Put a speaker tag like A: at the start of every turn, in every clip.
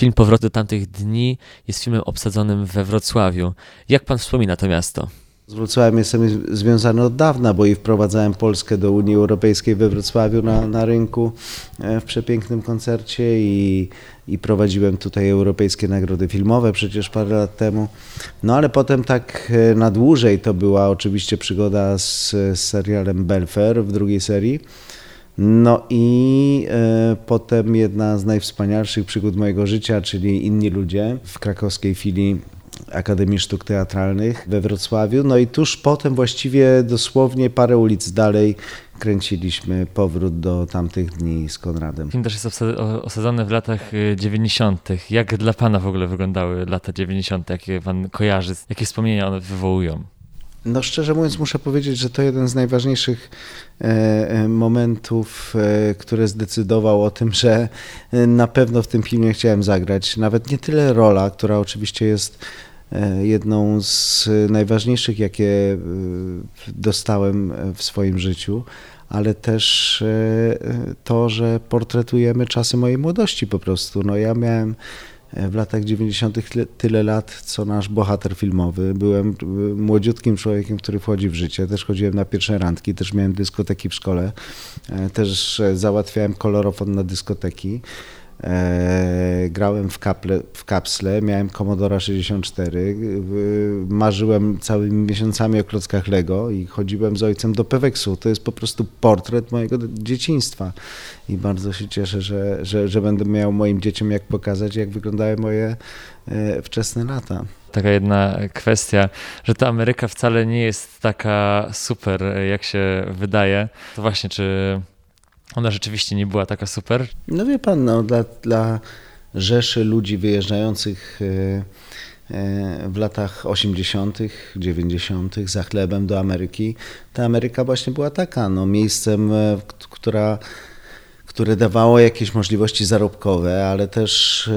A: Film Powrót tamtych dni jest filmem obsadzonym we Wrocławiu. Jak pan wspomina to miasto?
B: Z Wrocławiem jestem związany od dawna, bo i wprowadzałem Polskę do Unii Europejskiej we Wrocławiu na, na rynku e, w przepięknym koncercie i, i prowadziłem tutaj europejskie nagrody filmowe przecież parę lat temu. No ale potem tak e, na dłużej to była oczywiście przygoda z, z serialem Belfer w drugiej serii. No i e, potem jedna z najwspanialszych przygód mojego życia, czyli Inni Ludzie w krakowskiej filii Akademii Sztuk Teatralnych we Wrocławiu. No i tuż potem, właściwie dosłownie parę ulic dalej, kręciliśmy powrót do tamtych dni z Konradem.
A: Film też jest osadzony w latach y, 90. Jak dla pana w ogóle wyglądały lata 90., jakie pan kojarzy, jakie wspomnienia one wywołują?
B: No szczerze mówiąc muszę powiedzieć, że to jeden z najważniejszych e, e, momentów, e, który zdecydował o tym, że na pewno w tym filmie chciałem zagrać. Nawet nie tyle rola, która oczywiście jest jedną z najważniejszych, jakie dostałem w swoim życiu, ale też to, że portretujemy czasy mojej młodości po prostu. No ja miałem w latach 90. tyle, tyle lat, co nasz bohater filmowy. Byłem e, młodziutkim człowiekiem, który wchodzi w życie. Też chodziłem na pierwsze randki, też miałem dyskoteki w szkole. E, Też e, załatwiałem kolorofon na dyskoteki. E, grałem w, kaple, w kapsle, miałem Commodora 64, e, marzyłem całymi miesiącami o klockach Lego i chodziłem z ojcem do Peweksu. To jest po prostu portret mojego dzieciństwa i bardzo się cieszę, że, że, że będę miał moim dzieciom jak pokazać, jak wyglądały moje e, wczesne lata.
A: Taka jedna kwestia, że ta Ameryka wcale nie jest taka super, jak się wydaje. To właśnie, czy ona rzeczywiście nie była taka super?
B: No wie pan, no, dla, dla rzeszy ludzi wyjeżdżających e, e, w latach 80., 90. za chlebem do Ameryki, ta Ameryka właśnie była taka, no, miejscem, e, która, które dawało jakieś możliwości zarobkowe, ale też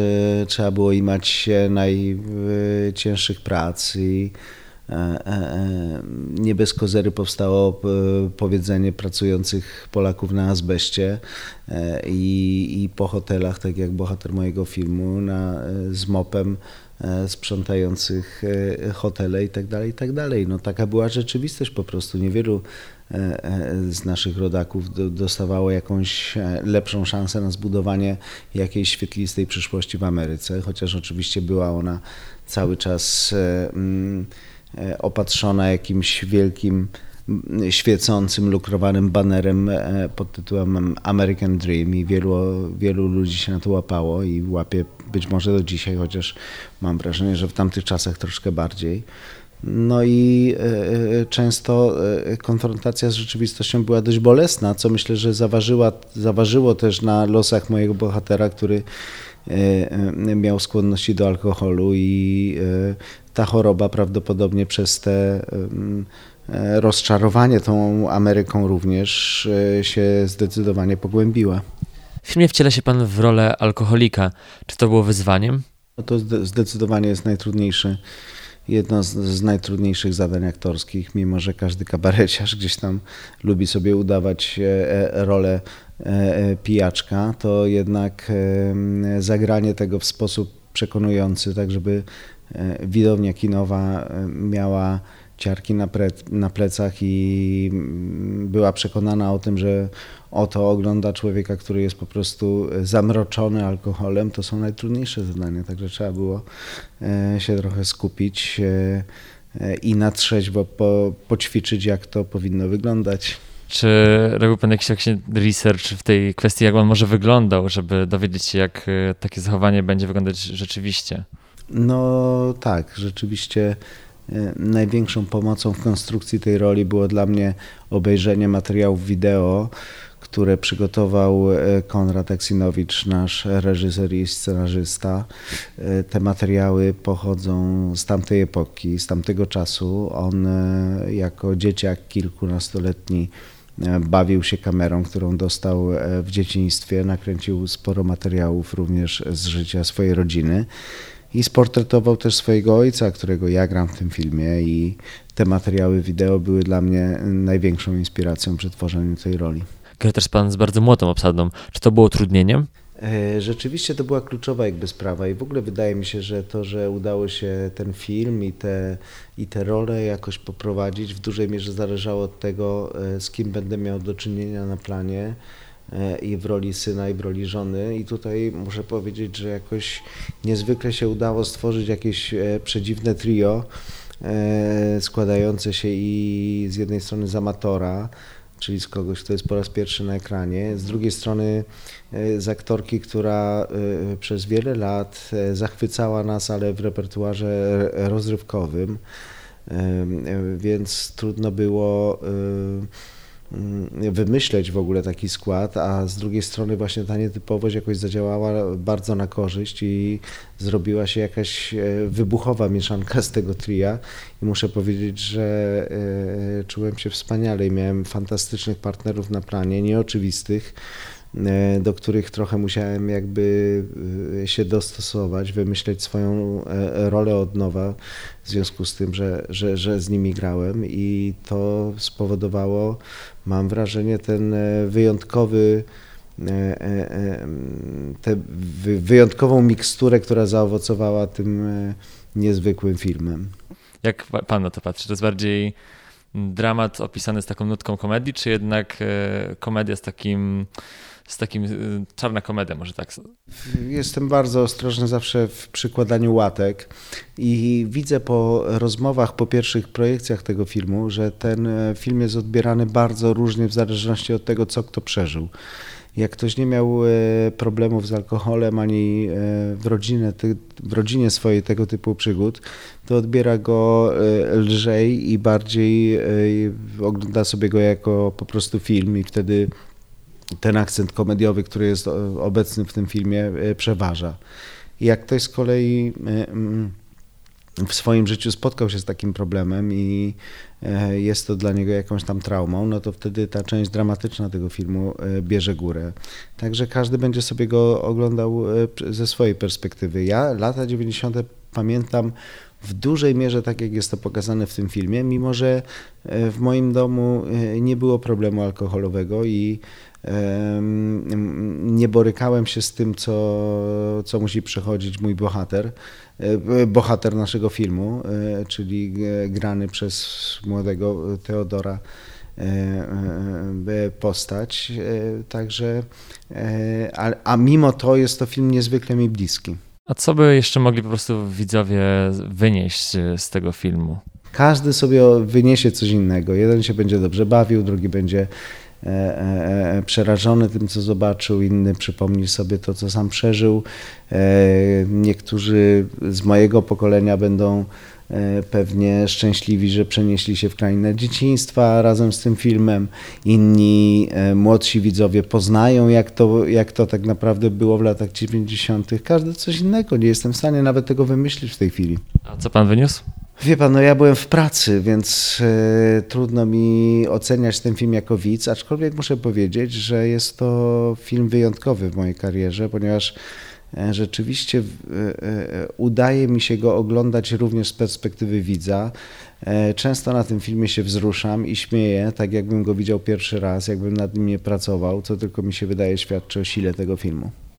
B: trzeba było imać się najcięższych prac i nie bez kozery powstało e, powiedzenie pracujących Polaków na azbeście e, i, i po hotelach, tak jak bohater mojego filmu, na, e, z mopem e, sprzątających e, hotele i tak dalej, i tak dalej. No taka była rzeczywistość po prostu. Niewielu e, e, z naszych rodaków do- dostawało jakąś e, lepszą szansę na zbudowanie jakiejś świetlistej przyszłości w Ameryce, chociaż oczywiście była ona cały czas e, mm, e, opatrzona jakimś wielkim świecącym, lukrowanym banerem e, pod tytułem American Dream i wielu, wielu ludzi się na to łapało i łapie być może do dzisiaj, chociaż mam wrażenie, że w tamtych czasach troszkę bardziej. No i e, e, często e, konfrontacja z rzeczywistością była dość bolesna, co myślę, że zaważyła, zaważyło też na losach mojego bohatera, który e, e, miał skłonności do alkoholu i e, ta choroba prawdopodobnie przez te e, rozczarowanie tą Ameryką również e, się zdecydowanie pogłębiła.
A: W filmie wciela się pan w rolę alkoholika. Czy to było wyzwaniem?
B: No to zde- zdecydowanie jest najtrudniejszy, jedno z, z najtrudniejszych zadań aktorskich, mimo że każdy kabareciarz gdzieś tam lubi sobie udawać e, e, rolę e, pijaczka, to jednak zagranie tego w sposób przekonujący, tak żeby widownia kinowa miała ciarki na, pre, na plecach i mm, była przekonana o tym, że oto ogląda człowieka, który jest po prostu zamroczony alkoholem, to są najtrudniejsze zadania, także trzeba było e, się trochę skupić e, e, i na trzeźwo po, poćwiczyć, jak to powinno wyglądać.
A: Czy robił pan jakiś, research w tej kwestii, jak on może wyglądał, żeby dowiedzieć się, jak takie zachowanie będzie wyglądać rzeczywiście?
B: No tak, rzeczywiście e, największą pomocą w konstrukcji tej roli było dla mnie obejrzenie materiałów wideo, które przygotował e, Konrad Eksinowicz, nasz reżyser i scenarzysta. E, Te materiały pochodzą z tamtej epoki, z tamtego czasu. On jako dzieciak kilkunastoletni bawił się kamerą, którą dostał w dzieciństwie. Nakręcił sporo materiałów również z życia swojej rodziny. I sportretował też swojego ojca, którego ja gram w tym filmie i te materiały wideo były dla mnie największą inspiracją przy tworzeniu tej roli.
A: Gra też pan z bardzo młodą obsadą. Czy to było utrudnieniem?
B: E, rzeczywiście to była kluczowa jakby sprawa i w ogóle wydaje mi się, że to, że udało się ten film i te, i te role jakoś poprowadzić w dużej mierze zależało od tego, e, z kim będę miał do czynienia na planie i w roli syna i w roli żony i tutaj muszę powiedzieć, że jakoś niezwykle się udało stworzyć jakieś przedziwne trio składające się i z jednej strony z amatora, czyli z kogoś, kto jest po raz pierwszy na ekranie. Z drugiej strony e, z aktorki, która e, przez wiele lat e, zachwycała nas, ale w repertuarze rozrywkowym, więc trudno było wymyśleć w ogóle taki skład, a z drugiej strony właśnie ta nietypowość jakoś zadziałała bardzo na korzyść i zrobiła się jakaś e, wybuchowa mieszanka z tego tria. I muszę powiedzieć, że e, czułem się wspaniale i miałem fantastycznych partnerów na planie, nieoczywistych, do których trochę musiałem jakby się dostosować, wymyśleć swoją rolę od nowa w związku z tym, że, że, że z nimi grałem i to spowodowało mam wrażenie, ten e, wyjątkowy, e, e, tę wyjątkową miksturę, która zaowocowała tym niezwykłym filmem.
A: Jak pan na to patrzy? To jest bardziej dramat opisany z taką nutką komedii, czy jednak komedia z takim z takim y, czarna komedia, może tak.
B: Jestem bardzo ostrożny zawsze w przykładaniu łatek i widzę po rozmowach, po pierwszych projekcjach tego filmu, że ten e, film jest odbierany bardzo różnie w zależności od tego, co kto przeżył. Jak ktoś nie miał e, problemów z alkoholem ani e, w, rodzinie, w rodzinie swojej tego typu przygód, to odbiera go lżej i bardziej ogląda sobie go jako po prostu film i wtedy ten akcent komediowy, który jest obecny w tym filmie, e, przeważa. Jak ktoś z kolei e, mm, w swoim życiu spotkał się z takim problemem i e, jest to dla niego jakąś tam traumą, no to wtedy ta część dramatyczna tego filmu bierze górę. Także każdy będzie sobie go oglądał ze swojej perspektywy. Ja lata 90. pamiętam w dużej mierze tak, jak jest to pokazane w tym filmie, mimo że w moim domu nie było problemu alkoholowego i nie borykałem się z tym, co, co musi przechodzić mój bohater, e, bohater naszego filmu, e, czyli grany przez młodego Teodora e, postać. Także, a, a mimo to jest to film niezwykle mi bliski.
A: A co by jeszcze mogli po prostu widzowie wynieść z tego filmu?
B: Każdy sobie wyniesie coś innego. Jeden się będzie dobrze bawił, drugi będzie E, e, e, przerażony tym, co zobaczył, inny przypomni sobie to, co sam przeżył. Niektórzy z mojego pokolenia będą pewnie szczęśliwi, że przenieśli się w krainę dzieciństwa razem z tym filmem. Inni młodsi widzowie poznają, jak to, jak to tak naprawdę było w latach 90. Każdy coś innego. Nie jestem w stanie nawet tego wymyślić w tej chwili.
A: A co pan wyniósł?
B: Wie pan, no ja byłem w pracy, więc e, trudno mi oceniać ten film jako widz, aczkolwiek muszę powiedzieć, że jest to film wyjątkowy w mojej karierze, ponieważ e, rzeczywiście e, udaje mi się go oglądać również z perspektywy widza. Często na tym filmie się wzruszam i śmieję, tak jakbym go widział pierwszy raz, jakbym nad nim nie pracował, co tylko mi się wydaje świadczy o sile tego filmu.